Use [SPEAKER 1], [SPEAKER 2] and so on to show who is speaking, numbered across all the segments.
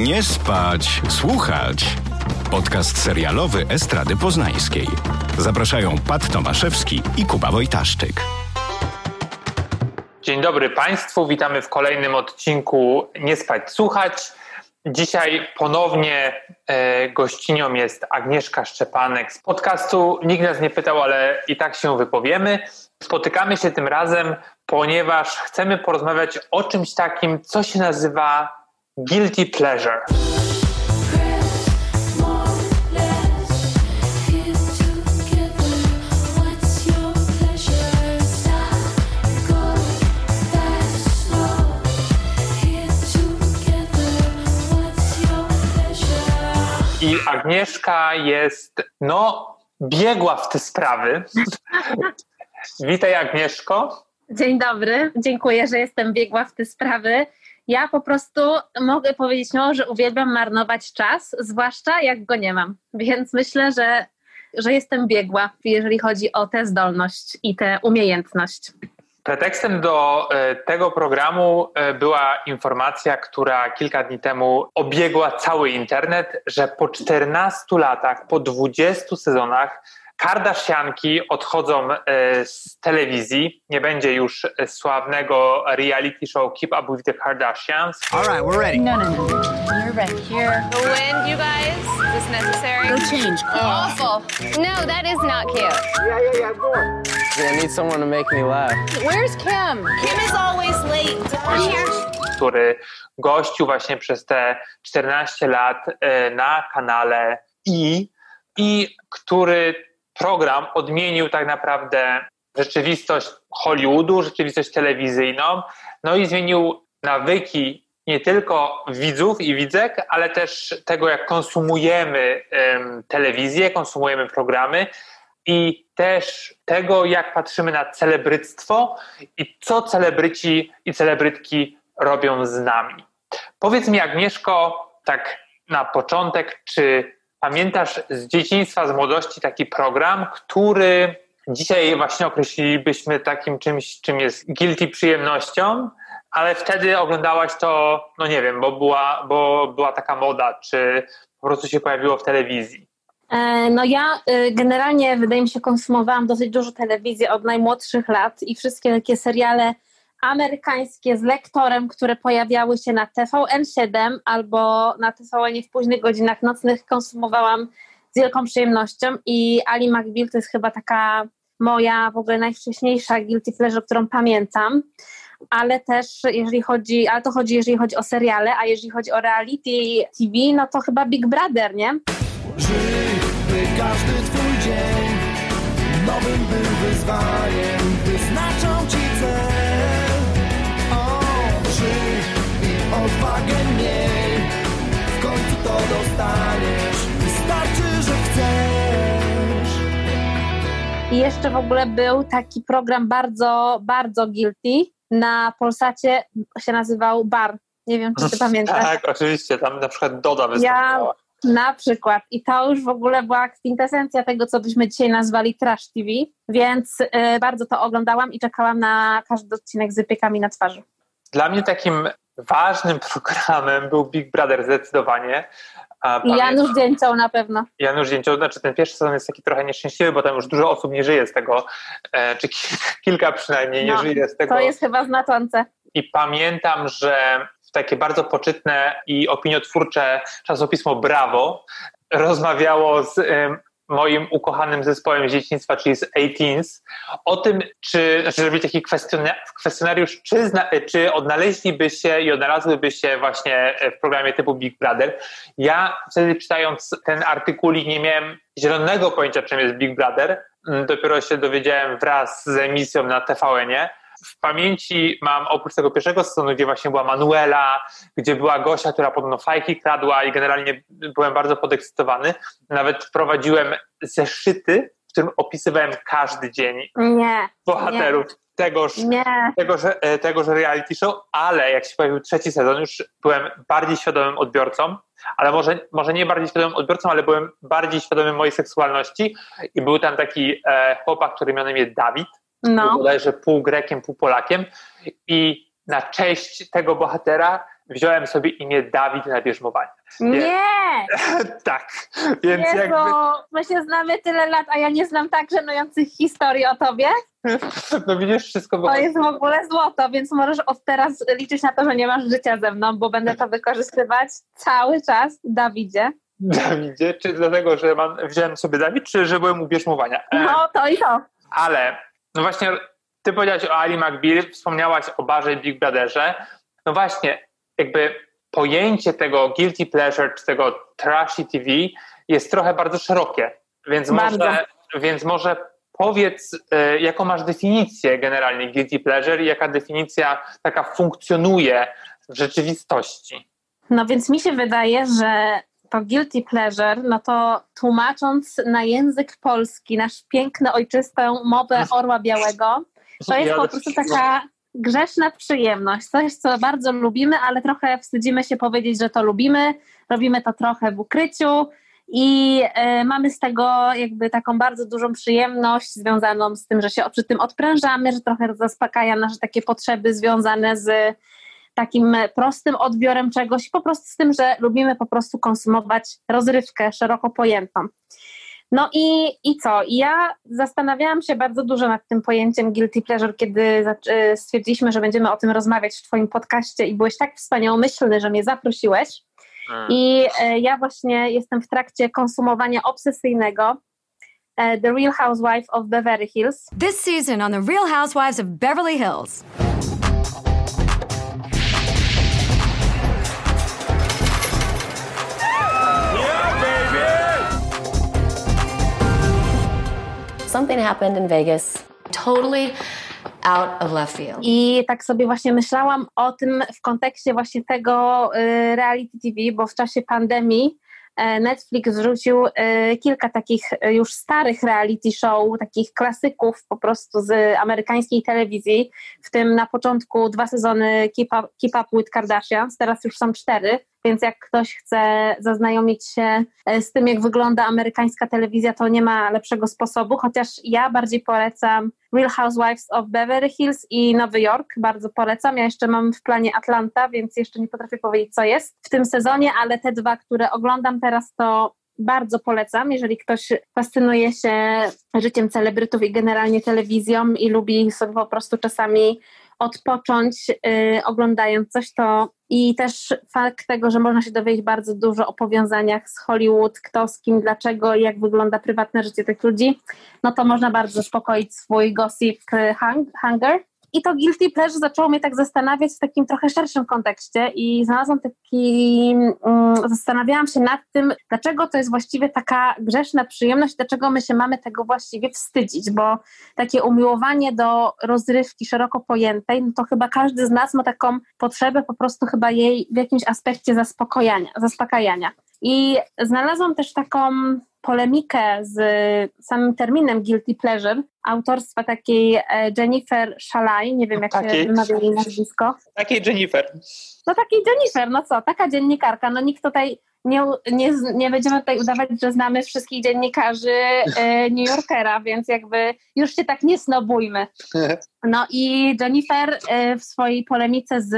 [SPEAKER 1] Nie spać, słuchać. Podcast serialowy Estrady Poznańskiej. Zapraszają Pat Tomaszewski i Kuba Wojtaszczyk.
[SPEAKER 2] Dzień dobry Państwu, witamy w kolejnym odcinku Nie spać, słuchać. Dzisiaj ponownie e, gościnią jest Agnieszka Szczepanek z podcastu. Nikt nas nie pytał, ale i tak się wypowiemy. Spotykamy się tym razem, ponieważ chcemy porozmawiać o czymś takim, co się nazywa guilty pleasure. I Agnieszka jest, no, biegła w te sprawy. Witaj, Agnieszko.
[SPEAKER 3] Dzień dobry, dziękuję, że jestem biegła w te sprawy. Ja po prostu mogę powiedzieć, no, że uwielbiam marnować czas, zwłaszcza jak go nie mam. Więc myślę, że, że jestem biegła, jeżeli chodzi o tę zdolność i tę umiejętność.
[SPEAKER 2] Pretekstem do e, tego programu e, była informacja, która kilka dni temu obiegła cały internet, że po 14 latach, po 20 sezonach Kardashianki odchodzą e, z telewizji. Nie będzie już e, sławnego reality show Keep Up with the Kardashians.
[SPEAKER 4] All right, we're ready.
[SPEAKER 5] No, no, no. You're ready. Here.
[SPEAKER 6] The wind, you guys? Is this necessary?
[SPEAKER 5] Go change.
[SPEAKER 6] Awful. No, that is not cute.
[SPEAKER 4] I need someone to make me laugh.
[SPEAKER 5] Where's Kim? Kim is always late. Here.
[SPEAKER 2] który gościł właśnie przez te 14 lat e, na kanale I i który program odmienił tak naprawdę rzeczywistość Hollywoodu, rzeczywistość telewizyjną, no i zmienił nawyki nie tylko widzów i widzek, ale też tego, jak konsumujemy um, telewizję, konsumujemy programy i też tego, jak patrzymy na celebryctwo i co celebryci i celebrytki robią z nami. Powiedz mi, Agnieszko, tak na początek, czy Pamiętasz z dzieciństwa, z młodości taki program, który dzisiaj właśnie określilibyśmy takim czymś, czym jest guilty przyjemnością, ale wtedy oglądałaś to, no nie wiem, bo była, bo była taka moda, czy po prostu się pojawiło w telewizji?
[SPEAKER 3] E, no ja y, generalnie wydaje mi się konsumowałam dosyć dużo telewizji od najmłodszych lat i wszystkie takie seriale amerykańskie z lektorem, które pojawiały się na TVN7 albo na TVN w późnych godzinach nocnych konsumowałam z wielką przyjemnością i Ali McBeal to jest chyba taka moja w ogóle najwcześniejsza guilty pleasure, którą pamiętam, ale też jeżeli chodzi, ale to chodzi jeżeli chodzi o seriale, a jeżeli chodzi o reality TV, no to chyba Big Brother, nie?
[SPEAKER 7] Żyj, by każdy twój dzień nowym był wyzwaniem, wyznaczą ci i odwagę miej, w końcu to dostaniesz, wystarczy, że chcesz.
[SPEAKER 3] I jeszcze w ogóle był taki program bardzo, bardzo guilty na Polsacie, się nazywał Bar. Nie wiem, czy ty pamiętasz.
[SPEAKER 2] Tak, oczywiście, tam na przykład Doda występowała.
[SPEAKER 3] Na przykład. I to już w ogóle była kwintesencja tego, co byśmy dzisiaj nazwali Trash TV, więc y, bardzo to oglądałam i czekałam na każdy odcinek z wypiekami na twarzy.
[SPEAKER 2] Dla mnie takim ważnym programem był Big Brother zdecydowanie.
[SPEAKER 3] I Janusz Dzięcioł na pewno.
[SPEAKER 2] Janusz Dzięcioł, znaczy ten pierwszy sezon jest taki trochę nieszczęśliwy, bo tam już dużo osób nie żyje z tego, e, czy kilka przynajmniej nie
[SPEAKER 3] No,
[SPEAKER 2] żyje z tego.
[SPEAKER 3] To jest chyba znaczące.
[SPEAKER 2] I pamiętam, że takie bardzo poczytne i opiniotwórcze czasopismo Brawo rozmawiało z moim ukochanym zespołem z dzieciństwa, czyli z 18s, o tym, czy, znaczy zrobić taki kwestionariusz, czy, zna, czy odnaleźliby się i odnalazłyby się właśnie w programie typu Big Brother. Ja wtedy czytając ten artykuł nie miałem zielonego pojęcia, czym jest Big Brother. Dopiero się dowiedziałem wraz z emisją na TVN-ie w pamięci mam oprócz tego pierwszego sezonu, gdzie właśnie była Manuela, gdzie była Gosia, która podobno fajki kradła i generalnie byłem bardzo podekscytowany. Nawet prowadziłem zeszyty, w którym opisywałem każdy dzień
[SPEAKER 3] Nie.
[SPEAKER 2] bohaterów
[SPEAKER 3] Nie.
[SPEAKER 2] tegoż,
[SPEAKER 3] Nie.
[SPEAKER 2] tegoż, e, tegoż reality show, ale jak się pojawił trzeci sezon, już byłem bardziej świadomym odbiorcą, ale może, może nie bardziej świadomym odbiorcą, ale byłem bardziej świadomym mojej seksualności i był tam taki e, chłopak, który na imię Dawid,
[SPEAKER 3] No.
[SPEAKER 2] bodajże pół Grekiem, pół Polakiem i na cześć tego bohatera wziąłem sobie imię Dawid na bierzmowanie.
[SPEAKER 3] Nie!
[SPEAKER 2] tak, więc
[SPEAKER 3] Jezu,
[SPEAKER 2] jakby
[SPEAKER 3] my się znamy tyle lat, a ja nie znam tak żenujących historii o tobie.
[SPEAKER 2] no widzisz, wszystko było
[SPEAKER 3] To jest w ogóle złoto, więc możesz od teraz liczyć na to, że nie masz życia ze mną, bo będę to wykorzystywać cały czas, Dawidzie.
[SPEAKER 2] Dawidzie, czy dlatego, że mam, wziąłem sobie Dawid, czy że byłem u bierzmowania? E,
[SPEAKER 3] No, to i to.
[SPEAKER 2] Ale, no właśnie, ty powiedziałaś o Ali McBeal, wspomniałaś o Barze i Big Brotherze. No właśnie, jakby pojęcie tego guilty pleasure, czy tego trashy TV jest trochę bardzo szerokie. Więc
[SPEAKER 3] Bardzo.
[SPEAKER 2] może, więc może powiedz, e, jaką masz definicję generalnie guilty pleasure i jaka definicja taka funkcjonuje w rzeczywistości.
[SPEAKER 3] No więc mi się wydaje, że to guilty pleasure, no to tłumacząc na język polski, nasz piękny, ojczystą mowę orła białego, to jest po prostu taka grzeszna przyjemność, coś, co bardzo lubimy, ale trochę wstydzimy się powiedzieć, że to lubimy, robimy to trochę w ukryciu i e, mamy z tego jakby taką bardzo dużą przyjemność związaną z tym, że się przy tym odprężamy, że trochę zaspokaja nasze takie potrzeby związane z takim prostym odbiorem czegoś, po prostu z tym, że lubimy po prostu konsumować rozrywkę szeroko pojętą. No i, i co? I ja zastanawiałam się bardzo dużo nad tym pojęciem guilty pleasure, kiedy y, stwierdziliśmy, że będziemy o tym rozmawiać w Twoim podcaście i byłeś tak wspaniałomyślny, że mnie zaprosiłeś. I e, ja właśnie jestem w trakcie konsumowania obsesyjnego e, The Real Housewife of Beverly Hills.
[SPEAKER 8] This season on The Real Housewives of Beverly Hills.
[SPEAKER 9] Something happened in Vegas, totally out of left field.
[SPEAKER 3] I tak sobie właśnie myślałam o tym w kontekście właśnie tego y, reality TV, bo w czasie pandemii e, Netflix wrzucił y, kilka takich y, już starych reality show, takich klasyków po prostu z amerykańskiej telewizji, w tym na początku dwa sezony Keep Up, Keep Up with Kardashians, teraz już są cztery, więc jak ktoś chce zaznajomić się e, z tym, jak wygląda amerykańska telewizja, to nie ma lepszego sposobu, chociaż ja bardziej polecam Real Housewives of Beverly Hills i Nowy Jork, bardzo polecam. Ja jeszcze mam w planie Atlanta, więc jeszcze nie potrafię powiedzieć, co jest w tym sezonie, ale te dwa, które oglądam teraz, to bardzo polecam, jeżeli ktoś fascynuje się życiem celebrytów i generalnie telewizją i lubi sobie po prostu czasami odpocząć y, oglądając coś, to i też fakt tego, że można się dowiedzieć bardzo dużo o powiązaniach z Hollywood, kto z kim, dlaczego i jak wygląda prywatne życie tych ludzi, no to można bardzo zaspokoić swój gossip y, hung, hunger. I to guilty pleasure zaczęło mnie tak zastanawiać w takim trochę szerszym kontekście i znalazłam taki, mm, zastanawiałam się nad tym, dlaczego to jest właściwie taka grzeszna przyjemność, dlaczego my się mamy tego właściwie wstydzić, bo takie umiłowanie do rozrywki szeroko pojętej, no to chyba każdy z nas ma taką potrzebę po prostu chyba jej w jakimś aspekcie zaspokojania, zaspokajania. I znalazłam też taką polemikę z samym terminem guilty pleasure autorstwa takiej e, Jennifer Shalai, nie wiem jak
[SPEAKER 2] Takiej?
[SPEAKER 3] się wymawia jej nazwisko.
[SPEAKER 2] Takiej Jennifer.
[SPEAKER 3] No takiej Jennifer, no co, taka dziennikarka, no nikt tutaj nie, nie, nie będziemy tutaj udawać, że znamy wszystkich dziennikarzy e, New Yorkera, więc jakby już się tak nie snobujmy. No i Jennifer e, w swojej polemice z,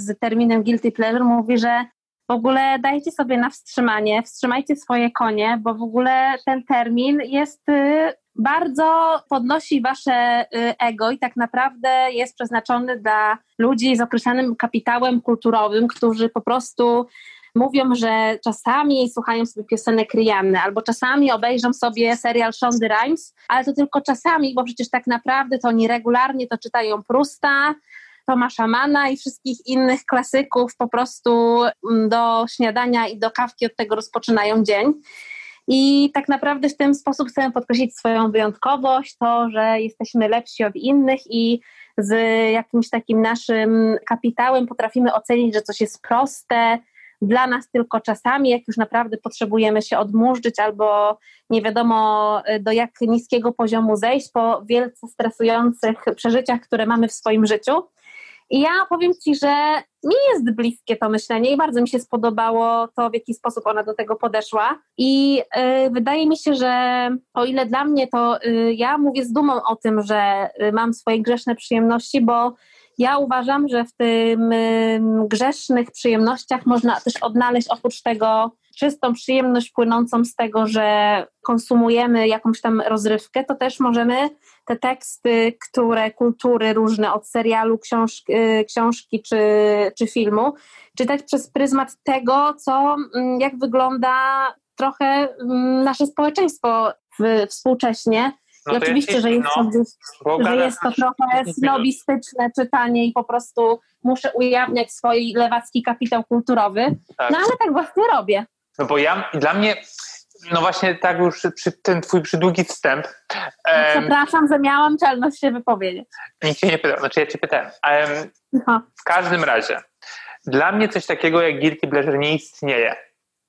[SPEAKER 3] z terminem guilty pleasure mówi, że ogóle dajcie sobie na wstrzymanie, wstrzymajcie swoje konie, bo w ogóle ten termin jest y, bardzo podnosi wasze y, ego i tak naprawdę jest przeznaczony dla ludzi z określonym kapitałem kulturowym, którzy po prostu mówią, że czasami słuchają sobie piosenek Rihanny, albo czasami obejrzą sobie serial Shondy Rhimes, ale to tylko czasami, bo przecież tak naprawdę to oni regularnie to czytają Prusta, Tomasza Mana i wszystkich innych klasyków po prostu mm, do śniadania i do kawki od tego rozpoczynają dzień. I tak naprawdę w ten sposób chcemy podkreślić swoją wyjątkowość, to, że jesteśmy lepsi od innych i z jakimś takim naszym kapitałem potrafimy ocenić, że coś jest proste, dla nas tylko czasami, jak już naprawdę potrzebujemy się odmurzyć albo nie wiadomo y, do jak niskiego poziomu zejść po wielce stresujących przeżyciach, które mamy w swoim życiu. I ja powiem Ci, że mi jest bliskie to myślenie i bardzo mi się spodobało to, w jaki sposób ona do tego podeszła. I y, wydaje mi się, że o ile dla mnie to y, ja mówię z dumą o tym, że y, mam swoje grzeszne przyjemności, bo Ja uważam, że w tym ym, grzesznych przyjemnościach można też odnaleźć oprócz tego czystą przyjemność płynącą z tego, że konsumujemy jakąś tam rozrywkę, to też możemy te teksty, które kultury różne od serialu, książki, książki czy, czy filmu, czytać przez pryzmat tego, co, mm, jak wygląda trochę mm, nasze społeczeństwo w, współcześnie.
[SPEAKER 2] No
[SPEAKER 3] I oczywiście,
[SPEAKER 2] jest-
[SPEAKER 3] że jest,
[SPEAKER 2] no,
[SPEAKER 3] to że jest to trochę
[SPEAKER 2] 10 minut.
[SPEAKER 3] snobistyczne czytanie i po prostu muszę ujawniać swój lewacki kapitał kulturowy.
[SPEAKER 2] Tak.
[SPEAKER 3] No ale tak właśnie robię.
[SPEAKER 2] No bo ja, dla mnie, no właśnie tak już przy, ten twój przydługi wstęp, em,
[SPEAKER 3] Przepraszam, że miałam czelność się wypowiedzieć.
[SPEAKER 2] nikt cię nie pytał, znaczy ja cię pytałem. Em,
[SPEAKER 3] No.
[SPEAKER 2] w każdym razie, dla mnie coś takiego jak guilty pleasure nie istnieje.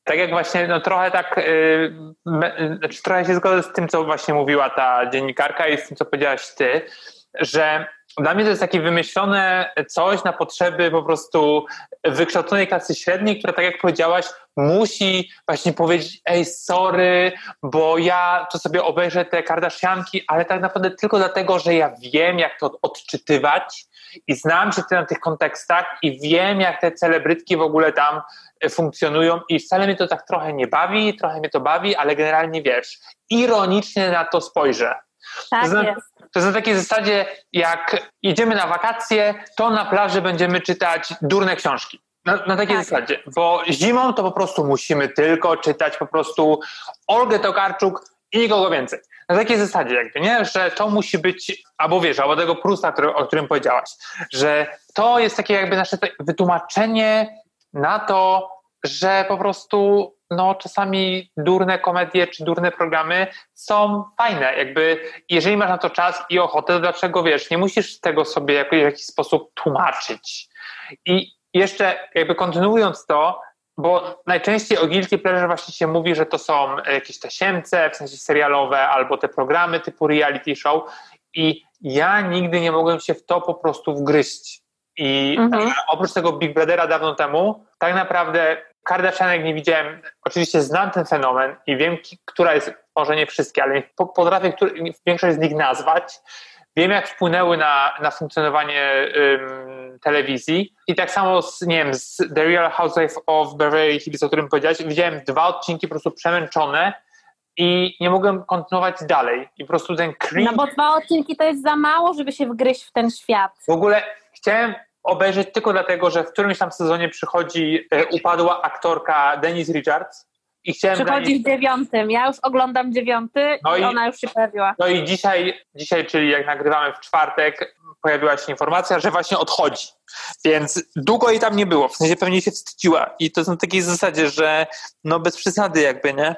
[SPEAKER 2] Tak jak właśnie, no trochę tak, y, me, y, znaczy trochę się zgodzę z tym, co właśnie mówiła ta dziennikarka i z tym, co powiedziałaś ty, że dla mnie to jest takie wymyślone coś na potrzeby po prostu wykształconej klasy średniej, która, tak jak powiedziałaś, musi właśnie powiedzieć, ej, sorry, bo ja to sobie obejrzę te Kardashianki, ale tak naprawdę tylko dlatego, że ja wiem, jak to odczytywać i znam się na tych kontekstach i wiem, jak te celebrytki w ogóle tam funkcjonują i wcale mnie to tak trochę nie bawi, trochę mnie to bawi, ale generalnie wiesz, ironicznie na to spojrzę.
[SPEAKER 3] Tak
[SPEAKER 2] To
[SPEAKER 3] jest.
[SPEAKER 2] To jest na takiej zasadzie, jak jedziemy na wakacje, to na plaży będziemy czytać durne książki. Na, na takiej
[SPEAKER 3] Tak.
[SPEAKER 2] zasadzie, bo zimą to po prostu musimy tylko czytać po prostu Olgę Tokarczuk i nikogo więcej. Na takiej zasadzie jakby, nie? Że to musi być, albo wiesz, albo tego Prusta, który, o którym powiedziałaś, że to jest takie jakby nasze wytłumaczenie na to, że po prostu no, czasami durne komedie czy durne programy są fajne. Jakby, jeżeli masz na to czas i ochotę, to dlaczego wiesz, nie musisz tego sobie jako, w jakiś sposób tłumaczyć. I jeszcze jakby kontynuując to, bo najczęściej o Guilty Pleasure właśnie się mówi, że to są jakieś tasiemce, w sensie serialowe, albo te programy typu reality show i ja nigdy nie mogłem się w to po prostu wgryźć. I
[SPEAKER 3] Mhm.
[SPEAKER 2] oprócz tego Big Brothera dawno temu, tak naprawdę Kardashianek nie widziałem. Oczywiście znam ten fenomen i wiem, która jest, może nie wszystkie, ale po- potrafię który, większość z nich nazwać. Wiem, jak wpłynęły na, na funkcjonowanie ym, telewizji. I tak samo z, nie wiem, z The Real Housewife of Beverly Hills, o którym powiedziałeś, widziałem dwa odcinki po prostu przemęczone i nie mogłem kontynuować dalej. I po prostu ten cringe...
[SPEAKER 3] No bo dwa odcinki to jest za mało, żeby się wgryźć w ten świat.
[SPEAKER 2] W ogóle chciałem obejrzeć tylko dlatego, że w którymś tam sezonie przychodzi e, upadła aktorka Denise Richards i chciałem
[SPEAKER 3] Przychodzi
[SPEAKER 2] niej,
[SPEAKER 3] w dziewiątym. Ja już oglądam dziewiąty
[SPEAKER 2] No
[SPEAKER 3] i
[SPEAKER 2] i-
[SPEAKER 3] ona już się pojawiła.
[SPEAKER 2] No i dzisiaj, dzisiaj, czyli jak nagrywamy w czwartek, pojawiła się informacja, że właśnie odchodzi. Więc długo jej tam nie było, w sensie pewnie się wstydziła. I to na takiej zasadzie, że no bez przesady jakby, nie?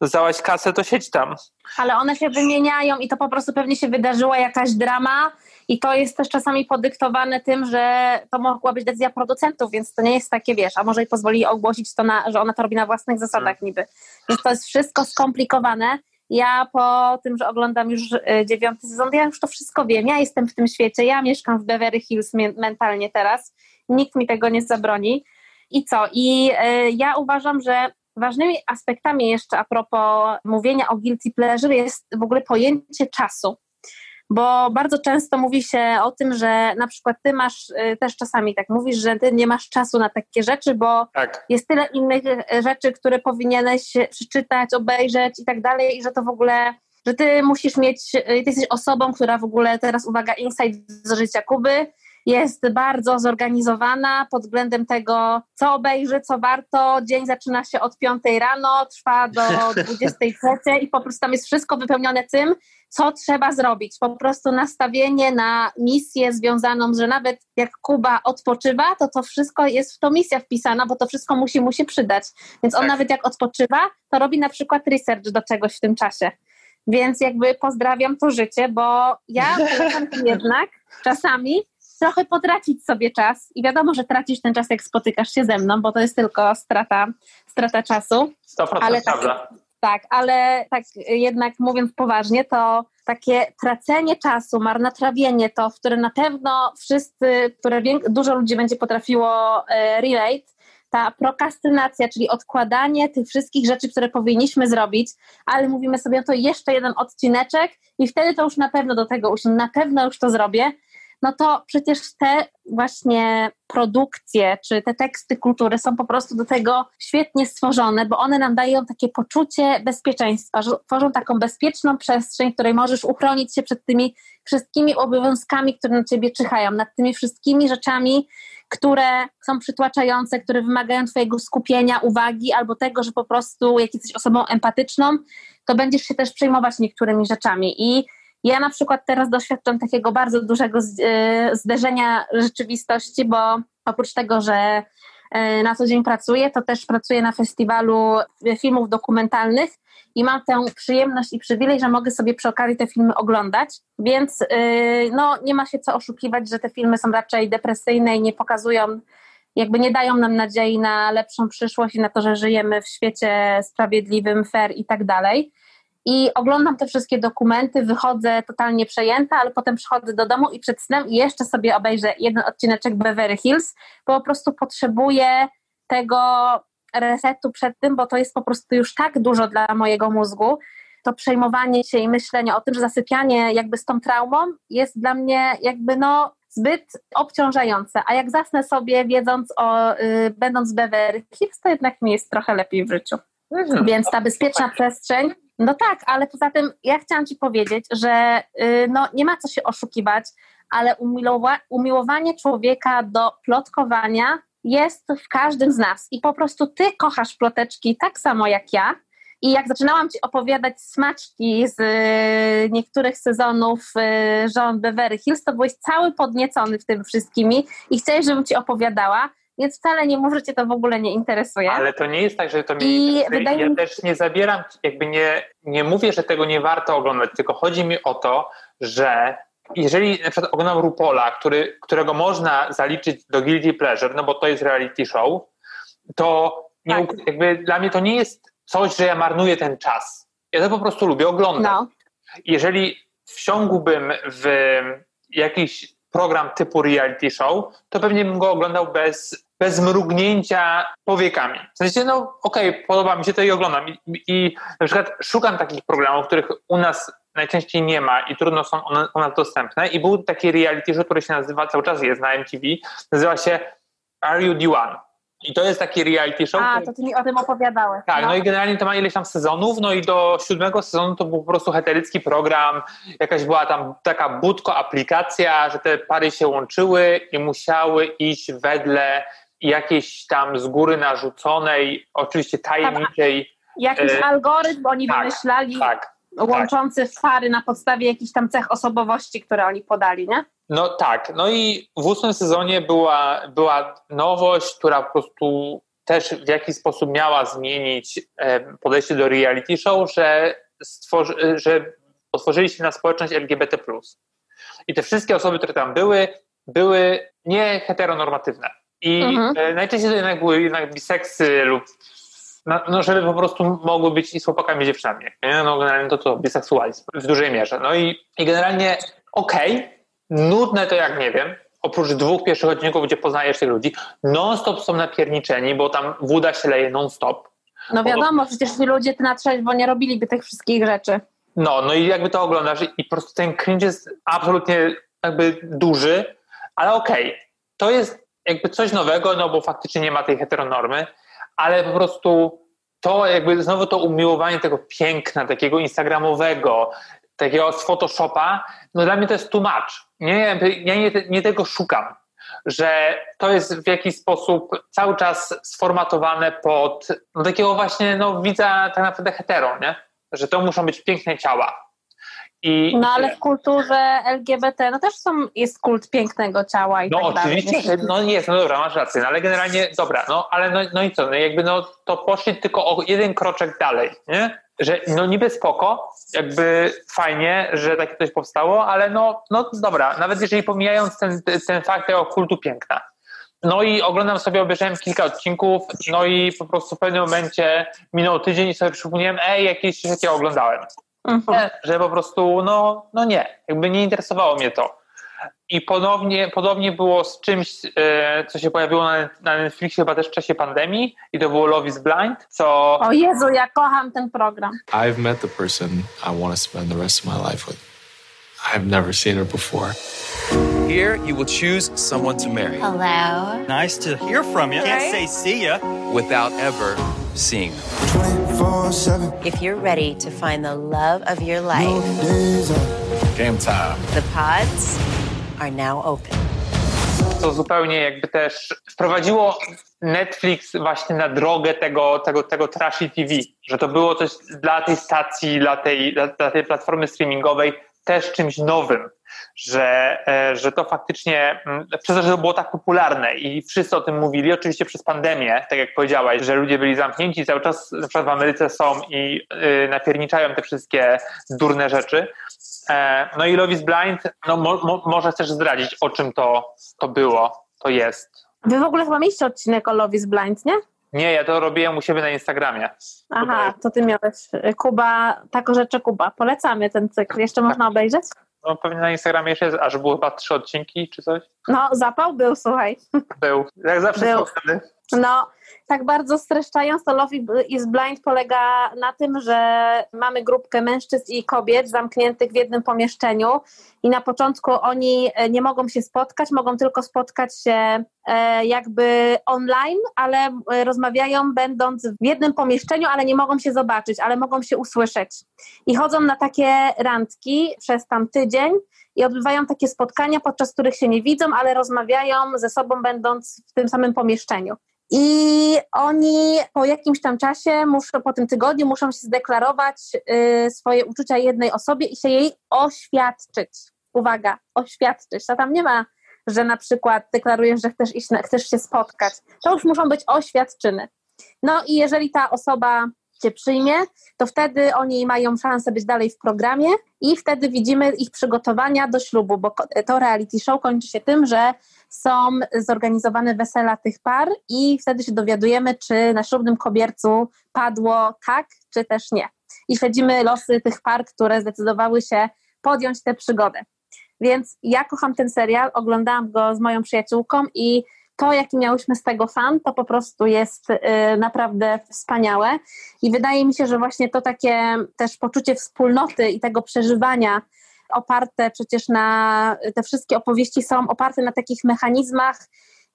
[SPEAKER 2] Dostałaś kasę, to siedź tam.
[SPEAKER 3] Ale one się wymieniają i to po prostu pewnie się wydarzyła jakaś drama i to jest też czasami podyktowane tym, że to mogła być decyzja producentów, więc to nie jest takie, wiesz, a może i pozwoli ogłosić to, na, że ona to robi na własnych zasadach niby. Więc to jest wszystko skomplikowane. Ja po tym, że oglądam już y, dziewiąty sezon, ja już to wszystko wiem. Ja jestem w tym świecie, ja mieszkam w Beverly Hills mentalnie teraz. Nikt mi tego nie zabroni. I co? I y, ja uważam, że ważnymi aspektami jeszcze a propos mówienia o guilty pleasure jest w ogóle pojęcie czasu. Bo bardzo często mówi się o tym, że na przykład ty masz, y, też czasami tak mówisz, że ty nie masz czasu na takie rzeczy, bo
[SPEAKER 2] Tak.
[SPEAKER 3] jest tyle innych e, rzeczy, które powinieneś przeczytać, obejrzeć i tak dalej, i że to w ogóle, że ty musisz mieć, e, ty jesteś osobą, która w ogóle teraz, uwaga, insight z życia Kuby, jest bardzo zorganizowana pod względem tego, co obejrzy, co warto. Dzień zaczyna się od 5 rano, trwa do 23 i po prostu tam jest wszystko wypełnione tym, co trzeba zrobić. Po prostu nastawienie na misję związaną, że nawet jak Kuba odpoczywa, to to wszystko jest w tą misję wpisana, bo to wszystko musi mu się przydać. Więc on
[SPEAKER 2] Tak.
[SPEAKER 3] nawet jak odpoczywa, to robi na przykład research do czegoś w tym czasie. Więc jakby pozdrawiam to życie, bo ja jednak czasami trochę potracić sobie czas i wiadomo, że tracisz ten czas, jak spotykasz się ze mną, bo to jest tylko strata, strata czasu.
[SPEAKER 2] 100%
[SPEAKER 3] Ale tak-
[SPEAKER 2] prawda.
[SPEAKER 3] Tak, ale tak jednak mówiąc poważnie, to takie tracenie czasu, marnotrawienie to, w które na pewno wszyscy, które dużo ludzi będzie potrafiło e, relate, ta prokrastynacja, czyli odkładanie tych wszystkich rzeczy, które powinniśmy zrobić, ale mówimy no sobie, to jeszcze jeden odcineczek i wtedy to już na pewno do tego usiądę, na pewno już to zrobię, no to przecież te właśnie produkcje, czy te teksty kultury są po prostu do tego świetnie stworzone, bo one nam dają takie poczucie bezpieczeństwa, że tworzą taką bezpieczną przestrzeń, w której możesz uchronić się przed tymi wszystkimi obowiązkami, które na ciebie czyhają, nad tymi wszystkimi rzeczami, które są przytłaczające, które wymagają Twojego skupienia, uwagi albo tego, że po prostu jak jesteś osobą empatyczną, to będziesz się też przejmować niektórymi rzeczami. I ja na przykład teraz doświadczam takiego bardzo dużego e, zderzenia rzeczywistości, bo oprócz tego, że e, na co dzień pracuję, to też pracuję na festiwalu filmów dokumentalnych i mam tę przyjemność i przywilej, że mogę sobie przy okazji te filmy oglądać, więc yy, no, nie ma się co oszukiwać, że te filmy są raczej depresyjne i nie pokazują, jakby nie dają nam nadziei na lepszą przyszłość i na to, że żyjemy w świecie sprawiedliwym, fair i tak dalej. I oglądam te wszystkie dokumenty, wychodzę totalnie przejęta, ale potem przychodzę do domu i przed snem jeszcze sobie obejrzę jeden odcineczek Beverly Hills, bo po prostu potrzebuję tego resetu przed tym, bo to jest po prostu już tak dużo dla mojego mózgu. To przejmowanie się i myślenie o tym, że zasypianie jakby z tą traumą jest dla mnie jakby no zbyt obciążające, a jak zasnę sobie wiedząc o, y, będąc Beverly Hills, to jednak mi jest trochę lepiej w życiu. Mhm. Więc ta bezpieczna przestrzeń, no tak, ale poza tym ja chciałam Ci powiedzieć, że y, no, nie ma co się oszukiwać, ale umiłowa- umiłowanie człowieka do plotkowania jest w każdym z nas i po prostu ty kochasz ploteczki tak samo jak ja. I jak zaczynałam ci opowiadać smaczki z y, niektórych sezonów y, żon Beverly Hills, to byłeś cały podniecony w tym wszystkimi i chciałeś, żebym ci opowiadała, więc wcale nie może cię to w ogóle nie interesuje.
[SPEAKER 2] Ale to nie jest tak, że to mnie I interesuje. Ja mi... też nie zabieram, jakby nie, nie mówię, że tego nie warto oglądać, tylko chodzi mi o to, że jeżeli na przykład oglądam Rupola, który, którego można zaliczyć do Guilty Pleasure, no bo to jest reality show, to nie, tak. jakby dla mnie to nie jest coś, że ja marnuję ten czas. Ja to po prostu lubię oglądać. No. Jeżeli wsiągłbym w jakiś program typu reality show, to pewnie bym go oglądał bez, bez mrugnięcia powiekami. W sensie, no okej, okay, podoba mi się to i oglądam. I, I na przykład szukam takich programów, których u nas najczęściej nie ma i trudno są one u nas dostępne. I był taki reality show, który się nazywa, cały czas jest na MTV, nazywa się Are You The One? I to jest taki reality show.
[SPEAKER 3] A, to ty mi o tym opowiadałeś.
[SPEAKER 2] Tak, no. no. i generalnie to ma ileś tam sezonów, no i do siódmego sezonu to był po prostu heterycki program, jakaś była tam taka budko aplikacja, że te pary się łączyły i musiały iść wedle jakiejś tam z góry narzuconej, oczywiście tajemniczej...
[SPEAKER 3] Jakiś e... algorytm oni tak, wymyślali. Tak, łączący tak. pary na podstawie jakichś tam cech osobowości, które oni podali, nie?
[SPEAKER 2] No tak, no i w ósmym sezonie była, była nowość, która po prostu też w jakiś sposób miała zmienić e, podejście do reality show, że, stworzy, że otworzyli się na społeczność LGBT+. I te wszystkie osoby, które tam były, były nie heteronormatywne. I mhm. E, najczęściej to jednak były jednak biseksy lub no, no, żeby po prostu mogły być i z chłopakami i dziewczynami. Nie? No generalnie to to biseksualizm w dużej mierze. No i, i generalnie okej, okay, nudne to jak nie wiem, oprócz dwóch pierwszych odcinków, gdzie poznajesz tych ludzi, non-stop są napierniczeni, bo tam woda się leje non-stop.
[SPEAKER 3] No wiadomo, bo... przecież ci ludzie na trzeźwo nie robiliby tych wszystkich rzeczy.
[SPEAKER 2] No, no i jakby to oglądasz i po prostu ten cringe jest absolutnie jakby duży, ale okej, okay, to jest jakby coś nowego, no bo faktycznie nie ma tej heteronormy, ale po prostu to jakby znowu to umiłowanie tego piękna, takiego instagramowego, takiego z Photoshopa, no dla mnie to jest much. Nie, ja nie, nie tego szukam, że to jest w jakiś sposób cały czas sformatowane pod no takiego właśnie, no widza tak naprawdę hetero, nie? Że to muszą być piękne ciała.
[SPEAKER 3] I, no ale w kulturze LGBT no też są, jest kult pięknego ciała i
[SPEAKER 2] no,
[SPEAKER 3] tak
[SPEAKER 2] oczywiście,
[SPEAKER 3] dalej.
[SPEAKER 2] no jest, no dobra, masz rację, no, ale generalnie dobra, no ale no, no i co, no jakby no to poszli tylko o jeden kroczek dalej, nie? Że no niby spoko, jakby fajnie, że takie coś powstało, ale no, no dobra, nawet jeżeli pomijając ten, ten fakt tego kultu piękna, no i oglądam sobie, obejrzałem kilka odcinków, no i po prostu w pewnym momencie minął tydzień i sobie przypomniałem, ej, jakieś coś takiego oglądałem. Mhm. Że po prostu, no, no nie, jakby nie interesowało mnie to. I ponownie, podobnie było z czymś, e, co się pojawiło na, na Netflixie chyba też w czasie pandemii i to było Love is Blind, co...
[SPEAKER 3] O Jezu, ja kocham ten program.
[SPEAKER 10] I've met the person I want to spend the rest of my life with. I've never seen her before. Here, you will choose someone to marry
[SPEAKER 5] Hello.
[SPEAKER 11] Nice to hear from you. Can't say see ya.
[SPEAKER 10] without ever seeing them.
[SPEAKER 7] 24 7
[SPEAKER 5] If you're ready to find the love of your life,
[SPEAKER 10] Game time.
[SPEAKER 5] the pods are now open.
[SPEAKER 2] To zupełnie jakby też wprowadziło Netflix właśnie na drogę tego, tego, tego trashy TV, że to było coś dla tej stacji, dla tej, dla, dla tej platformy streamingowej też czymś nowym, że, e, że to faktycznie, mm, przez to, że to było tak popularne i wszyscy o tym mówili, oczywiście przez pandemię, tak jak powiedziałaś, że ludzie byli zamknięci, cały czas na przykład w Ameryce są i y, napierniczają te wszystkie durne rzeczy. E, No i Love is Blind, no mo, mo, chcesz zdradzić, o czym to, to było, to jest.
[SPEAKER 3] Wy w ogóle chyba mieliście odcinek o Love is Blind, nie?
[SPEAKER 2] Nie, ja to robiłem u siebie na Instagramie.
[SPEAKER 3] Aha, to ty miałeś. Kuba, tako rzeczy Kuba. Polecamy ten cykl. Jeszcze można obejrzeć?
[SPEAKER 2] No pewnie na Instagramie jeszcze jest, aż było chyba trzy odcinki czy coś.
[SPEAKER 3] No, zapał był, słuchaj.
[SPEAKER 2] Był. Jak zawsze
[SPEAKER 3] Był.
[SPEAKER 2] są wtedy.
[SPEAKER 3] No, tak bardzo streszczając, to Love is Blind polega na tym, że mamy grupkę mężczyzn i kobiet zamkniętych w jednym pomieszczeniu i na początku oni e, nie mogą się spotkać, mogą tylko spotkać się e, jakby online, ale e, rozmawiają będąc w jednym pomieszczeniu, ale nie mogą się zobaczyć, ale mogą się usłyszeć. I chodzą na takie randki przez tam tydzień i odbywają takie spotkania, podczas których się nie widzą, ale rozmawiają ze sobą, będąc w tym samym pomieszczeniu. I oni po jakimś tam czasie, muszą, po tym tygodniu, muszą się zdeklarować y, swoje uczucia jednej osobie i się jej oświadczyć. Uwaga, oświadczyć. To tam nie ma, że na przykład deklarujesz, że chcesz, iść na, chcesz się spotkać. To już muszą być oświadczyny. No i jeżeli ta osoba cię przyjmie, to wtedy oni mają szansę być dalej w programie i wtedy widzimy ich przygotowania do ślubu, bo to reality show kończy się tym, że są zorganizowane wesela tych par i wtedy się dowiadujemy, czy na ślubnym kobiercu padło tak, czy też nie. I śledzimy losy tych par, które zdecydowały się podjąć tę przygodę. Więc ja kocham ten serial, oglądałam go z moją przyjaciółką i to, jaki miałyśmy z tego fan, to po prostu jest y, naprawdę wspaniałe. I wydaje mi się, że właśnie to takie też poczucie wspólnoty i tego przeżywania oparte przecież na, te wszystkie opowieści są oparte na takich mechanizmach,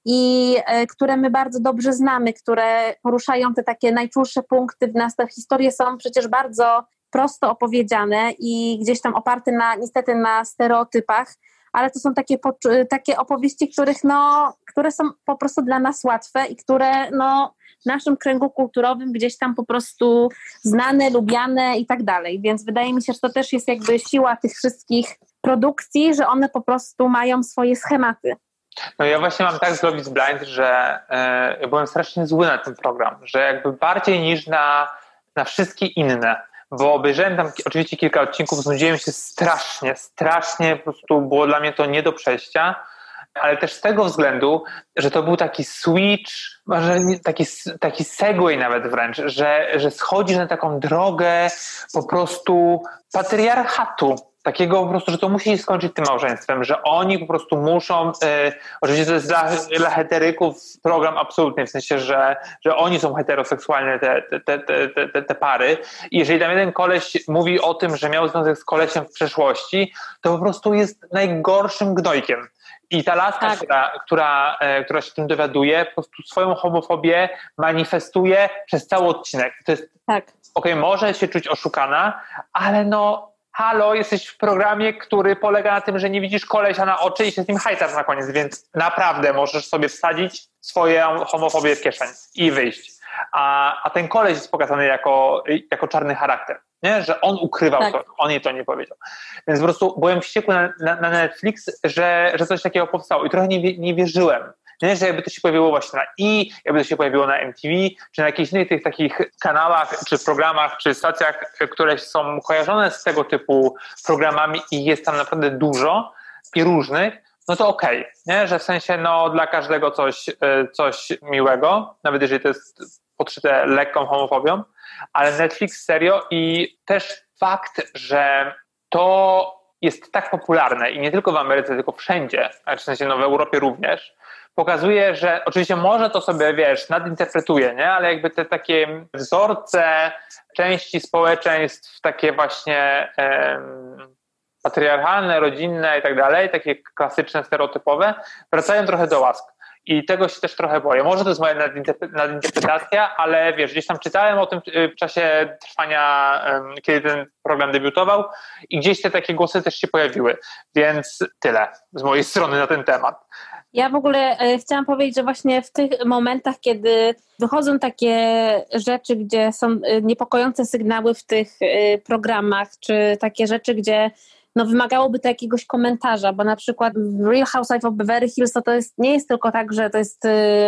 [SPEAKER 3] i e, które my bardzo dobrze znamy, które poruszają te takie najczulsze punkty w nas. Te historie są przecież bardzo prosto opowiedziane i gdzieś tam oparte na, niestety na stereotypach, ale to są takie, poczu- takie opowieści, których no, które są po prostu dla nas łatwe i które no, w naszym kręgu kulturowym gdzieś tam po prostu znane, lubiane i tak dalej. Więc wydaje mi się, że to też jest jakby siła tych wszystkich produkcji, że one po prostu mają swoje schematy.
[SPEAKER 2] No ja właśnie mam tak z Love is Blind, że e, byłem strasznie zły na ten program, że jakby bardziej niż na, na wszystkie inne, bo obejrzałem tam oczywiście kilka odcinków, znudziłem się strasznie, strasznie, po prostu było dla mnie to nie do przejścia, ale też z tego względu, że to był taki switch, może taki, taki segway nawet wręcz, że, że schodzisz na taką drogę po prostu patriarchatu. Takiego po prostu, że to musi się skończyć tym małżeństwem, że oni po prostu muszą, e, oczywiście to jest dla, dla heteryków program absolutny, w sensie, że, że oni są heteroseksualne, te, te, te, te, te, pary. I jeżeli tam jeden koleś mówi o tym, że miał związek z kolesiem w przeszłości, to po prostu jest najgorszym gnojkiem. I ta laska,
[SPEAKER 3] Tak.
[SPEAKER 2] która, która, e, która się tym dowiaduje, po prostu swoją homofobię manifestuje przez cały odcinek. To jest,
[SPEAKER 3] Tak.
[SPEAKER 2] okej, może się czuć oszukana, ale no, halo, jesteś w programie, który polega na tym, że nie widzisz kolesia na oczy i się z nim hajtasz na koniec, więc naprawdę możesz sobie wsadzić swoją homofobię w kieszeń i wyjść. A, a ten koleś jest pokazany jako, jako czarny charakter, nie? że on ukrywał
[SPEAKER 3] Tak.
[SPEAKER 2] to, on jej to nie powiedział. Więc po prostu byłem wściekły na, na, na Netflix, że, że coś takiego powstało i trochę nie, nie wierzyłem. Nie, że jakby to się pojawiło właśnie na I, jakby to się pojawiło na MTV, czy na jakichś innych tych takich kanałach, czy programach, czy stacjach, które są kojarzone z tego typu programami i jest tam naprawdę dużo i różnych, no to okej, nie? że w sensie no, dla każdego coś, y, coś miłego, nawet jeżeli to jest podszyte lekką homofobią, ale Netflix serio i też fakt, że to jest tak popularne i nie tylko w Ameryce, tylko wszędzie, a w sensie no, w Europie również, pokazuje, że oczywiście może to sobie, wiesz, nadinterpretuje, nie? ale jakby te takie wzorce części społeczeństw, takie właśnie patriarchalne, rodzinne i tak dalej, takie klasyczne, stereotypowe, wracają trochę do łask. I tego się też trochę boję. Może to jest moja nadinterpretacja, ale wiesz, gdzieś tam czytałem o tym w czasie trwania, kiedy ten program debiutował i gdzieś te takie głosy też się pojawiły. Więc tyle z mojej strony na ten temat.
[SPEAKER 3] Ja w ogóle e, chciałam powiedzieć, że właśnie w tych momentach, kiedy wychodzą takie rzeczy, gdzie są e, niepokojące sygnały w tych e, programach, czy takie rzeczy, gdzie no wymagałoby to jakiegoś komentarza, bo na przykład w Real Housewife of Beverly Hills to, to jest, nie jest tylko tak, że to jest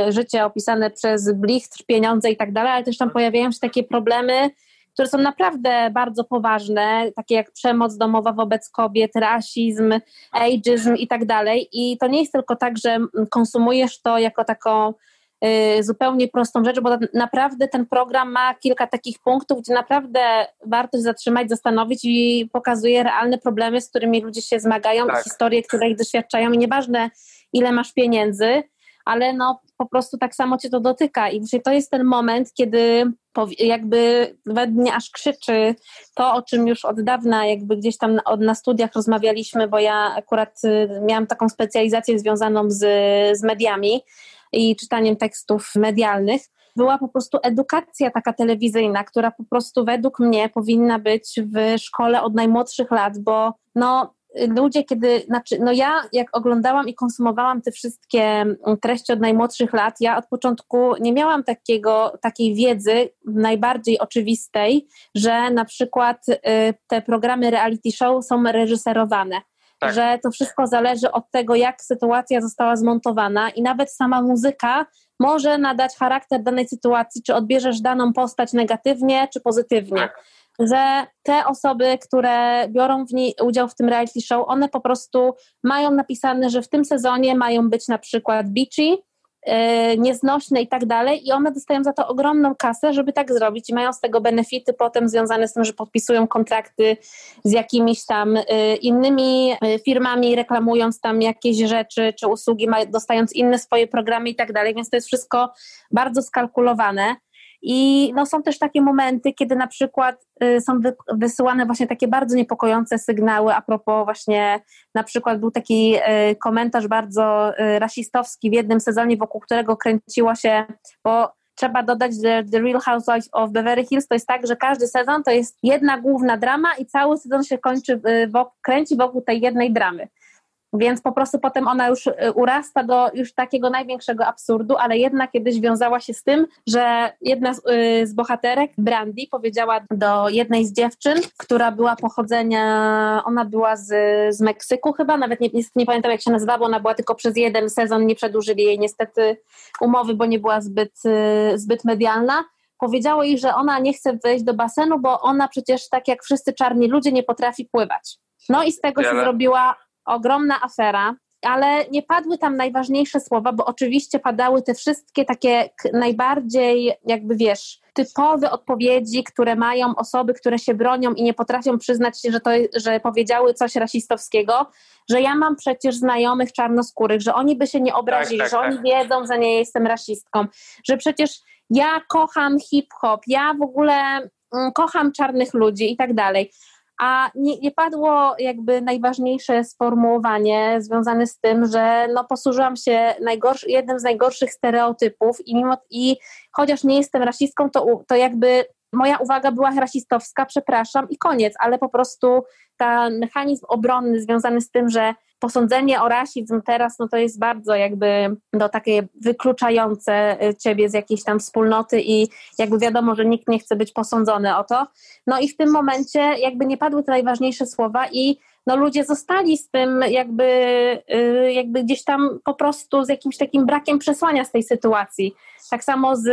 [SPEAKER 3] życie opisane przez blichtr, pieniądze i tak dalej, ale też tam pojawiają się takie problemy, które są naprawdę bardzo poważne, takie jak przemoc domowa wobec kobiet, rasizm, ageizm i tak dalej. I to nie jest tylko tak, że konsumujesz to jako taką y, zupełnie prostą rzecz, bo naprawdę ten program ma kilka takich punktów, gdzie naprawdę warto się zatrzymać, zastanowić i pokazuje realne problemy, z którymi ludzie się zmagają, tak. historie, które ich doświadczają i nieważne ile masz pieniędzy, ale no po prostu tak samo cię to dotyka i to jest ten moment, kiedy jakby we mnie aż krzyczy to, o czym już od dawna jakby gdzieś tam na, na studiach rozmawialiśmy, bo ja akurat y, miałam taką specjalizację związaną z, z mediami i czytaniem tekstów medialnych, była po prostu edukacja taka telewizyjna, która po prostu według mnie powinna być w szkole od najmłodszych lat, bo no ludzie, kiedy, znaczy, no ja jak oglądałam i konsumowałam te wszystkie mm, treści od najmłodszych lat, ja od początku nie miałam takiego, takiej wiedzy najbardziej oczywistej, że na przykład y, te programy reality show są reżyserowane. Tak. Że to wszystko zależy od tego, jak sytuacja została zmontowana, i nawet sama muzyka może nadać charakter danej sytuacji, czy odbierzesz daną postać negatywnie, czy pozytywnie. Tak że te osoby, które biorą w udział w tym reality show, one po prostu mają napisane, że w tym sezonie mają być na przykład beachy, yy, nieznośne i tak dalej i one dostają za to ogromną kasę, żeby tak zrobić i mają z tego benefity potem związane z tym, że podpisują kontrakty z jakimiś tam yy, innymi yy, firmami, reklamując tam jakieś rzeczy czy usługi, dostając inne swoje programy i tak dalej, więc to jest wszystko bardzo skalkulowane. I no, są też takie momenty, kiedy na przykład y, są wy, wysyłane właśnie takie bardzo niepokojące sygnały a propos właśnie, na przykład był taki y, komentarz bardzo y, rasistowski w jednym sezonie, wokół którego kręciło się, bo trzeba dodać, że The Real Housewives of Beverly Hills to jest tak, że każdy sezon to jest jedna główna drama i cały sezon się kończy, kręci wokół tej jednej dramy. Więc po prostu potem ona już y, urasta do już takiego największego absurdu, ale jednak kiedyś wiązała się z tym, że jedna z, y, z bohaterek, Brandy, powiedziała do jednej z dziewczyn, która była pochodzenia, ona była z, z Meksyku chyba, nawet nie, nie, nie pamiętam jak się nazywała, bo ona była tylko przez jeden sezon, nie przedłużyli jej niestety umowy, bo nie była zbyt, y, zbyt medialna powiedziało jej, że ona nie chce wejść do basenu, bo ona przecież tak jak wszyscy czarni ludzie nie potrafi pływać. No i z tego się zrobiła ogromna afera, ale nie padły tam najważniejsze słowa, bo oczywiście padały te wszystkie takie najbardziej, jakby wiesz, typowe odpowiedzi, które mają osoby, które się bronią i nie potrafią przyznać się, że, to, że powiedziały coś rasistowskiego, że ja mam przecież znajomych czarnoskórych, że oni by się nie obrazili, tak, tak, że tak. oni wiedzą, że nie jestem rasistką, że przecież ja kocham hip-hop, ja w ogóle mm, kocham czarnych ludzi i tak dalej a nie, nie, padło jakby najważniejsze sformułowanie związane z tym, że no posłużyłam się najgorszy, jednym z najgorszych stereotypów i, mimo, i chociaż nie jestem rasistką, to, to jakby moja uwaga była rasistowska, przepraszam i koniec, ale po prostu ten mechanizm obronny związany z tym, że posądzenie o rasizm teraz, no to jest bardzo jakby no, takie wykluczające y, ciebie z jakiejś tam wspólnoty i jakby wiadomo, że nikt nie chce być posądzony o to. No i w tym momencie jakby nie padły te najważniejsze słowa i no ludzie zostali z tym jakby, y, jakby gdzieś tam po prostu z jakimś takim brakiem przesłania z tej sytuacji. Tak samo z,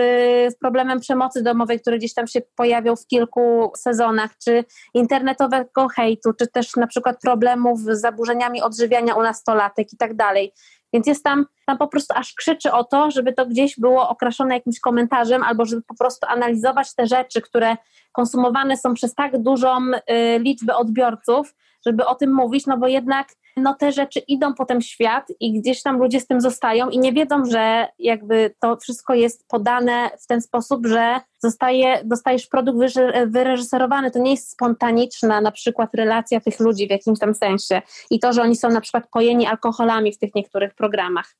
[SPEAKER 3] z problemem przemocy domowej, który gdzieś tam się pojawiał w kilku sezonach, czy internetowego hejtu, czy też na przykład problemów z zaburzeniami odżywiania u nastolatek i tak dalej. Więc jest tam, tam po prostu aż krzyczy o to, żeby to gdzieś było okraszone jakimś komentarzem, albo żeby po prostu analizować te rzeczy, które konsumowane są przez tak dużą y, liczbę odbiorców, żeby o tym mówić, no bo jednak no te rzeczy idą potem w świat i gdzieś tam ludzie z tym zostają i nie wiedzą, że jakby to wszystko jest podane w ten sposób, że zostaje, dostajesz produkt wyreżyserowany, to nie jest spontaniczna na przykład relacja tych ludzi w jakimś tam sensie i to, że oni są na przykład pojeni alkoholami w tych niektórych programach.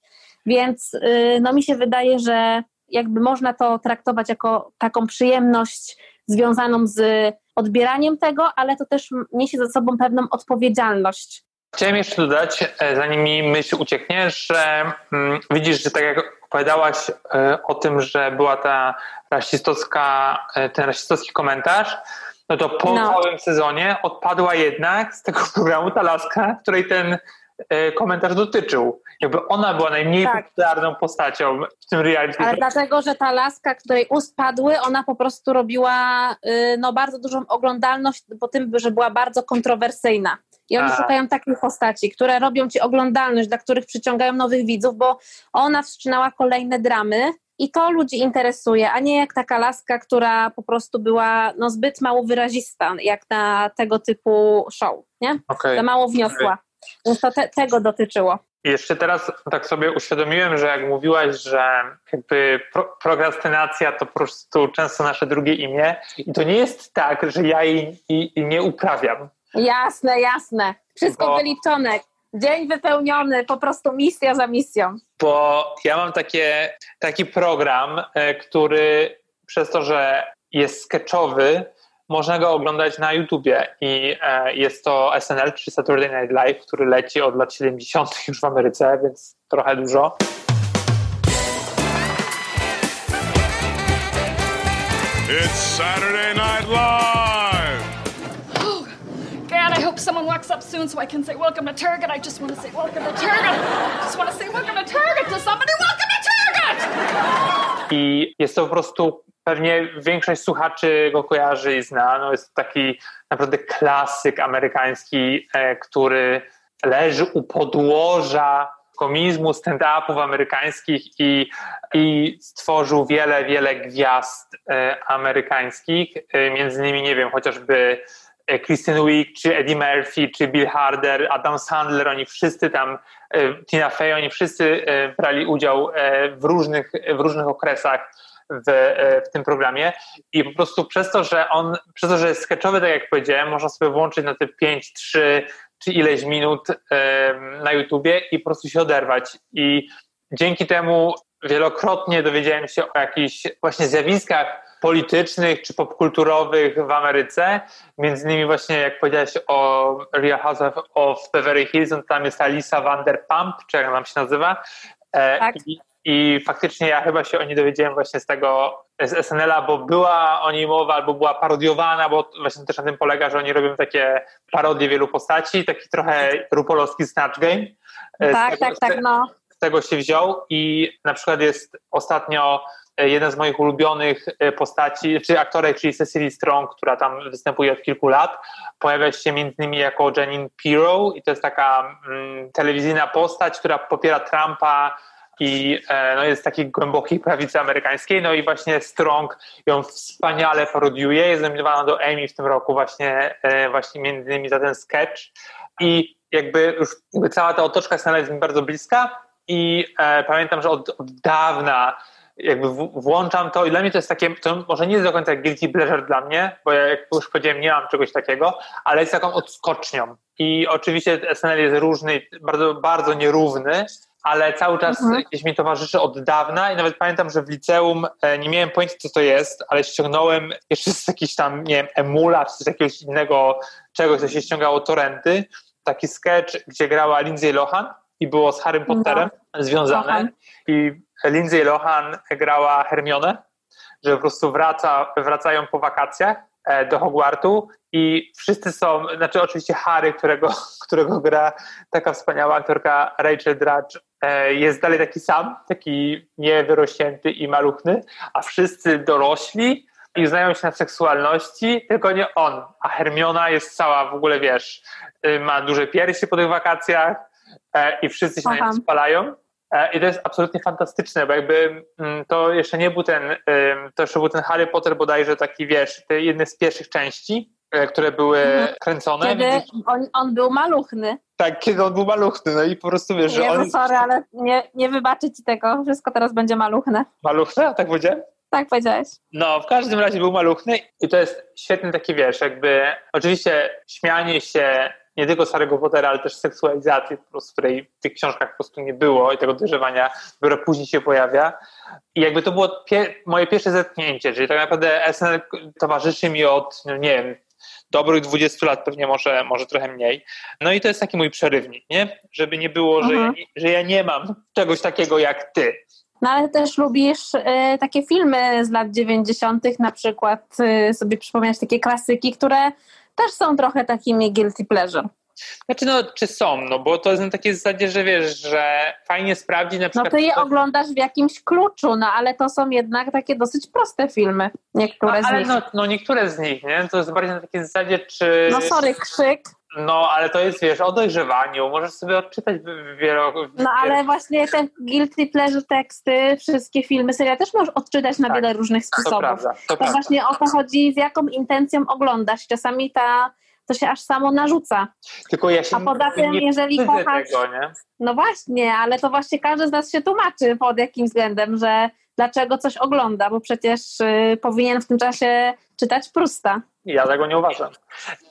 [SPEAKER 3] Więc y, no mi się wydaje, że jakby można to traktować jako taką przyjemność związaną z odbieraniem tego, ale to też niesie za sobą pewną odpowiedzialność.
[SPEAKER 2] Chciałem jeszcze dodać, e, zanim mi myśl ucieknie, że mm, widzisz, że tak jak opowiadałaś e, o tym, że była ta rasistowska, e, ten rasistowski komentarz, no to po no. całym sezonie odpadła jednak z tego programu ta laska, której ten komentarz dotyczył. Jakby ona była najmniej tak. popularną postacią w tym reality.
[SPEAKER 3] Ale dlatego, że ta laska, której ust padły, ona po prostu robiła y, no, bardzo dużą oglądalność po tym, że była bardzo kontrowersyjna. I oni A. szukają takich postaci, które robią ci oglądalność, dla których przyciągają nowych widzów, bo ona wszczynała kolejne dramy, i to ludzi interesuje, a nie jak taka laska, która po prostu była no, zbyt mało wyrazista, jak na tego typu show, nie? Okay. Za mało wniosła. Okay. Więc to te, tego dotyczyło.
[SPEAKER 2] Jeszcze teraz tak sobie uświadomiłem, że jak mówiłaś, że jakby pro, prokrastynacja to po prostu często nasze drugie imię i to nie jest tak, że ja jej, jej nie uprawiam.
[SPEAKER 3] Jasne, jasne. Wszystko Bo... wyliczone. Dzień wypełniony, po prostu misja za misją.
[SPEAKER 2] Bo ja mam takie, taki program, e, który przez to, że jest sketchowy, można go oglądać na YouTubie i e, jest to SNL, czy Saturday Night Live, który leci od lat 70. już w Ameryce, więc trochę dużo. It's Saturday Night Live! I hope someone walks up soon so I can say welcome to Target. I just want to say welcome to Target. I just want to say welcome to Target to somebody. Welcome to Target! I jest to po prostu pewnie większość słuchaczy go kojarzy i zna. No jest to taki naprawdę klasyk amerykański, e, który leży u podłoża komizmu, stand-upów amerykańskich i, i stworzył wiele, wiele gwiazd e, amerykańskich. E, między innymi, nie wiem, chociażby Kristen Wiig, czy Eddie Murphy, czy Bill Harder, Adam Sandler, oni wszyscy tam, Tina Fey, oni wszyscy brali udział w różnych, w różnych okresach w, w tym programie i po prostu przez to, że on, przez to, że jest sketchowy, tak jak powiedziałem, można sobie włączyć na te 5, 3 czy ileś minut na YouTubie i po prostu się oderwać i dzięki temu wielokrotnie dowiedziałem się o jakichś właśnie zjawiskach politycznych czy popkulturowych w Ameryce. Między innymi właśnie jak powiedziałeś o Real House of Beverly Hills, no tam jest Alisa Vanderpump, czy jak nam się nazywa. E, tak. I, I faktycznie ja chyba się o niej dowiedziałem właśnie z tego, z SNL-a, bo była o niej mowa, albo była parodiowana, bo właśnie też na tym polega, że oni robią takie parodie wielu postaci, taki trochę rupolowski Snatch Game.
[SPEAKER 3] E, tak, tego, tak, tak, no.
[SPEAKER 2] Z tego się wziął i na przykład jest ostatnio E, jeden z moich ulubionych e, postaci, czy aktorek, czyli Cecily Strong, która tam występuje od kilku lat, pojawia się między innymi jako Janine Pirro i to jest taka mm, telewizyjna postać, która popiera Trumpa i e, no, jest takiej głębokiej prawicy amerykańskiej, no i właśnie Strong ją wspaniale parodiuje, jest nominowana do Emmy w tym roku właśnie, właśnie między innymi za ten sketch i jakby już jakby cała ta otoczka jest mi bardzo bliska i e, pamiętam, że od, od dawna jakby włączam to i dla mnie to jest takie, to może nie jest do końca guilty pleasure dla mnie, bo ja jak już powiedziałem, nie mam czegoś takiego, ale jest taką odskocznią. I oczywiście SNL jest różny, bardzo, bardzo nierówny, ale cały czas mhm. gdzieś mi towarzyszy od dawna i nawet pamiętam, że w liceum e, nie miałem pojęcia, co to jest, ale ściągnąłem jeszcze z jakiś tam, nie wiem, emula, czy z jakiegoś innego czegoś, co się ściągało torenty, taki sketch, gdzie grała Lindsay Lohan i było z Harrym Potterem no. związane Lohan. i Lindsay Lohan grała Hermione, że po prostu wraca, wracają po wakacjach do Hogwartu i wszyscy są, znaczy oczywiście Harry, którego, którego gra taka wspaniała aktorka Rachel Dratch, e, jest dalej taki sam, taki niewyrośnięty i maluchny, a wszyscy dorośli i znają się na seksualności, tylko nie on. A Hermiona jest cała w ogóle, wiesz, y, ma duże piersi po tych wakacjach e, i wszyscy się Aha. na nie spalają. E, I to jest absolutnie fantastyczne, bo jakby mm, to jeszcze nie był ten, to jeszcze był ten Harry Potter bodajże taki, wiesz, te jedne z pierwszych części e, które były
[SPEAKER 3] Mhm.
[SPEAKER 2] kręcone.
[SPEAKER 3] Kiedy on, on był maluchny.
[SPEAKER 2] Tak, kiedy on był maluchny, no i po prostu wiesz, że on
[SPEAKER 3] sorry, ale nie, nie wybaczę ci tego. Wszystko teraz będzie maluchne.
[SPEAKER 2] maluchny, a tak powiedziałem?
[SPEAKER 3] Tak powiedziałeś.
[SPEAKER 2] No, w każdym razie był maluchny i to jest świetny taki, wiesz, jakby oczywiście śmianie się nie tylko z Harry'ego Pottera, ale też seksualizacji, po prostu, której w tych książkach po prostu nie było i tego dojrzewania dopiero później się pojawia. I jakby to było pie moje pierwsze zetknięcie, czyli tak naprawdę SNL towarzyszy mi od, no nie wiem, dobrych 20 lat, pewnie może, może trochę mniej. No i to jest taki mój przerywnik, nie? Żeby nie było, że, ja
[SPEAKER 3] Mhm.
[SPEAKER 2] nie, że ja nie mam czegoś takiego jak ty.
[SPEAKER 3] No ale też lubisz y, takie filmy z lat 90., na przykład y, sobie przypomnieć takie klasyki, które też są trochę takimi guilty pleasure.
[SPEAKER 2] Znaczy, no, czy są, no bo to jest na takiej zasadzie, że wiesz, że fajnie sprawdzić na
[SPEAKER 3] No
[SPEAKER 2] przykład...
[SPEAKER 3] ty je oglądasz w jakimś kluczu, no ale to są jednak takie dosyć proste filmy, niektóre
[SPEAKER 2] no, ale
[SPEAKER 3] z nich.
[SPEAKER 2] no, no niektóre z nich, nie? To jest bardziej na takiej zasadzie, czy...
[SPEAKER 3] No sorry, krzyk.
[SPEAKER 2] No, ale to jest, wiesz, o dojrzewaniu, możesz sobie odczytać wielo...
[SPEAKER 3] No ale właśnie te guilty pleasure teksty, wszystkie filmy, seria też możesz odczytać na
[SPEAKER 2] Tak,
[SPEAKER 3] wiele różnych
[SPEAKER 2] To
[SPEAKER 3] sposobów.
[SPEAKER 2] prawda, to
[SPEAKER 3] To
[SPEAKER 2] prawda.
[SPEAKER 3] właśnie o to chodzi, z jaką intencją oglądasz. Czasami ta, to się aż samo narzuca.
[SPEAKER 2] Tylko ja się
[SPEAKER 3] A poza tym,
[SPEAKER 2] nie
[SPEAKER 3] jeżeli kochasz-
[SPEAKER 2] tego, nie?
[SPEAKER 3] No właśnie, ale to właśnie każdy z nas się tłumaczy pod jakim względem, że dlaczego coś ogląda, bo przecież y, powinien w tym czasie czytać Prusta.
[SPEAKER 2] Ja tego nie uważam.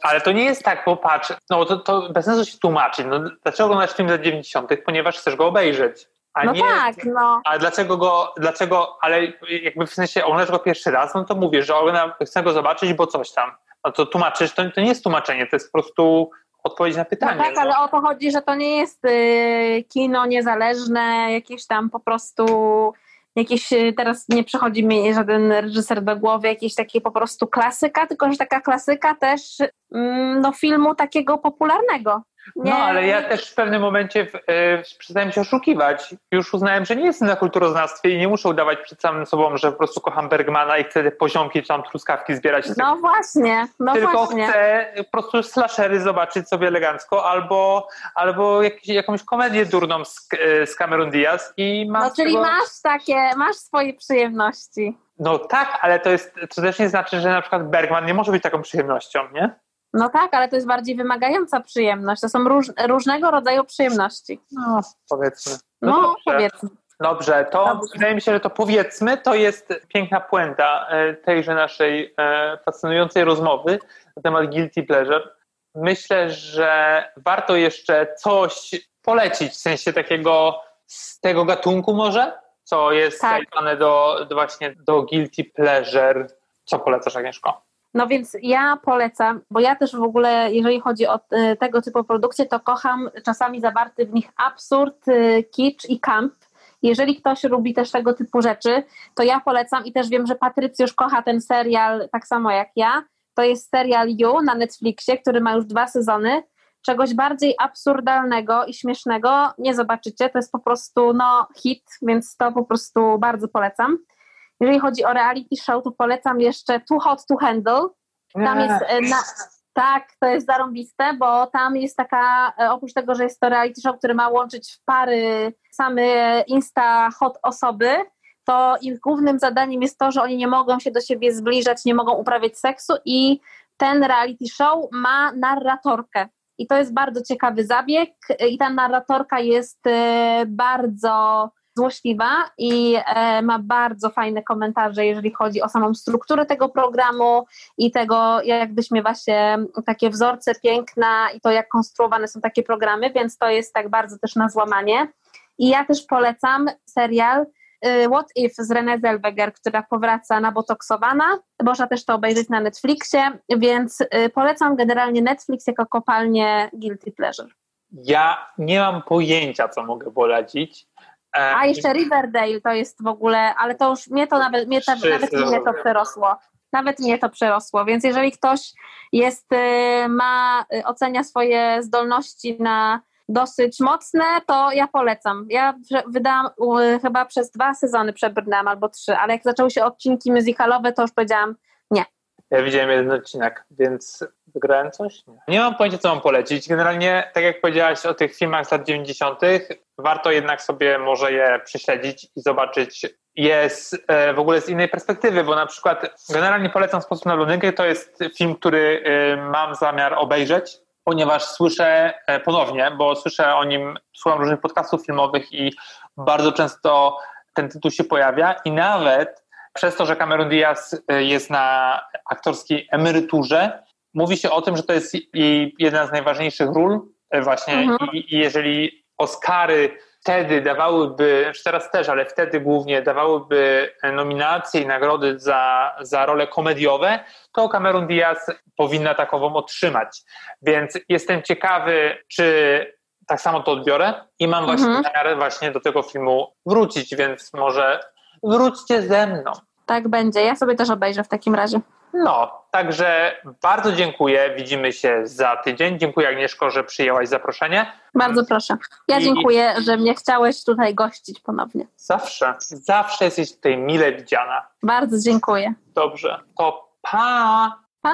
[SPEAKER 2] Ale to nie jest tak, bo patrz, no to, to bez sensu się tłumaczyć. No, dlaczego oglądasz film z lat 90., ponieważ chcesz go obejrzeć. A
[SPEAKER 3] No
[SPEAKER 2] nie,
[SPEAKER 3] tak, no.
[SPEAKER 2] Ale dlaczego go, dlaczego, ale jakby w sensie oglądasz go pierwszy raz, no to mówisz, że oglądam, chcę go zobaczyć, bo coś tam. No to tłumaczysz, to, to nie jest tłumaczenie, to jest po prostu odpowiedź na
[SPEAKER 3] No
[SPEAKER 2] pytanie.
[SPEAKER 3] tak, ale o to chodzi, że to nie jest y, kino niezależne, jakieś tam po prostu jakieś, y, teraz nie przychodzi mi żaden reżyser do głowy, jakieś takie po prostu klasyka, tylko że taka klasyka też mm, no, filmu takiego popularnego. Nie,
[SPEAKER 2] No, ale ja też w pewnym momencie w, y, przestałem się oszukiwać. Już uznałem, że nie jestem na kulturoznawstwie i nie muszę udawać przed samym sobą, że po prostu kocham Bergmana i chcę te poziomki czy tam truskawki zbierać.
[SPEAKER 3] No właśnie, no
[SPEAKER 2] tylko
[SPEAKER 3] właśnie.
[SPEAKER 2] chcę po prostu slashery zobaczyć sobie elegancko albo, albo jakiś, jakąś komedię durną z, e, z Cameron Diaz i mam
[SPEAKER 3] No czyli
[SPEAKER 2] tego-
[SPEAKER 3] masz takie, masz swoje przyjemności.
[SPEAKER 2] No tak, ale to jest, to też nie znaczy, że na przykład Bergman nie może być taką przyjemnością, nie?
[SPEAKER 3] No tak, ale to jest bardziej wymagająca przyjemność. To są róż, różnego rodzaju przyjemności.
[SPEAKER 2] No, powiedzmy.
[SPEAKER 3] No,
[SPEAKER 2] dobrze.
[SPEAKER 3] powiedzmy.
[SPEAKER 2] Dobrze, to
[SPEAKER 3] Dobrze.
[SPEAKER 2] wydaje mi się, że to powiedzmy, to jest piękna puenta e, tejże naszej e, fascynującej rozmowy na temat guilty pleasure. Myślę, że warto jeszcze coś polecić, w sensie takiego z tego gatunku może, co jest
[SPEAKER 3] Tak.
[SPEAKER 2] do, do właśnie do guilty pleasure. Co polecasz, Agnieszko?
[SPEAKER 3] No więc ja polecam, bo ja też w ogóle, jeżeli chodzi o e, tego typu produkcje, to kocham czasami zawarty w nich absurd, e, kicz i camp. Jeżeli ktoś lubi też tego typu rzeczy, to ja polecam i też wiem, że Patrycjusz kocha ten serial tak samo jak ja. To jest serial You na Netflixie, który ma już dwa sezony. Czegoś bardziej absurdalnego i śmiesznego nie zobaczycie. To jest po prostu no, hit, więc to po prostu bardzo polecam. Jeżeli chodzi o reality show, to polecam jeszcze Too Hot to Handle. Tam jest e, na, tak, to jest zarąbiste, bo tam jest taka, e, oprócz tego, że jest to reality show, który ma łączyć w pary same insta hot osoby, to ich głównym zadaniem jest to, że oni nie mogą się do siebie zbliżać, nie mogą uprawiać seksu i ten reality show ma narratorkę. I to jest bardzo ciekawy zabieg i ta narratorka jest e, bardzo złośliwa i e, ma bardzo fajne komentarze, jeżeli chodzi o samą strukturę tego programu i tego, jak wyśmiewa się takie wzorce piękna i to, jak konstruowane są takie programy, więc to jest tak bardzo też na złamanie. I ja też polecam serial y, What If z Renée Zellweger, która powraca na Botoksowana. Można też to obejrzeć na Netflixie, więc y, polecam generalnie Netflix jako kopalnię Guilty Pleasure.
[SPEAKER 2] Ja nie mam pojęcia, co mogę polecić. E,
[SPEAKER 3] A jeszcze Riverdale to jest w ogóle, ale to już mnie to nawet, mnie to, nawet mnie to przerosło. Nawet mnie to przerosło, więc jeżeli ktoś jest, y, ma, y, ocenia swoje zdolności na dosyć mocne, to ja polecam. Ja wydałam chyba przez dwa sezony przebrnęłam albo trzy, ale jak zaczęły się odcinki musicalowe, to już powiedziałam.
[SPEAKER 2] Ja widziałem jeden odcinek, więc wygrałem coś? Nie. nie mam pojęcia, co mam polecić. Generalnie, tak jak powiedziałaś o tych filmach z lat 90., warto jednak sobie może je prześledzić i zobaczyć, jest e, w ogóle z innej perspektywy, bo na przykład generalnie polecam Sposób na blondynkę, to jest film, który e, mam zamiar obejrzeć, ponieważ słyszę e, ponownie, bo słyszę o nim, słucham różnych podcastów filmowych i bardzo często ten tytuł się pojawia i nawet przez to, że Cameron Diaz jest na aktorskiej emeryturze, mówi się o tym, że to jest jej jedna z najważniejszych ról właśnie
[SPEAKER 3] Mhm.
[SPEAKER 2] i, i jeżeli Oscary wtedy dawałyby, znaczy teraz też, ale wtedy głównie dawałyby nominacje i nagrody za, za role komediowe, to Cameron Diaz powinna takową otrzymać. Więc jestem ciekawy, czy tak samo to odbiorę i mam właśnie
[SPEAKER 3] Mhm.
[SPEAKER 2] zamiar właśnie do tego filmu wrócić, więc może wróćcie ze mną.
[SPEAKER 3] Tak będzie. Ja sobie też obejrzę w takim razie.
[SPEAKER 2] No, także bardzo dziękuję. Widzimy się za tydzień. Dziękuję Agnieszko, że przyjęłaś zaproszenie.
[SPEAKER 3] Bardzo proszę. Ja
[SPEAKER 2] I-
[SPEAKER 3] dziękuję, że mnie chciałeś tutaj gościć ponownie.
[SPEAKER 2] Zawsze, zawsze jesteś tutaj mile widziana.
[SPEAKER 3] Bardzo dziękuję.
[SPEAKER 2] Dobrze, to pa!
[SPEAKER 3] Pa!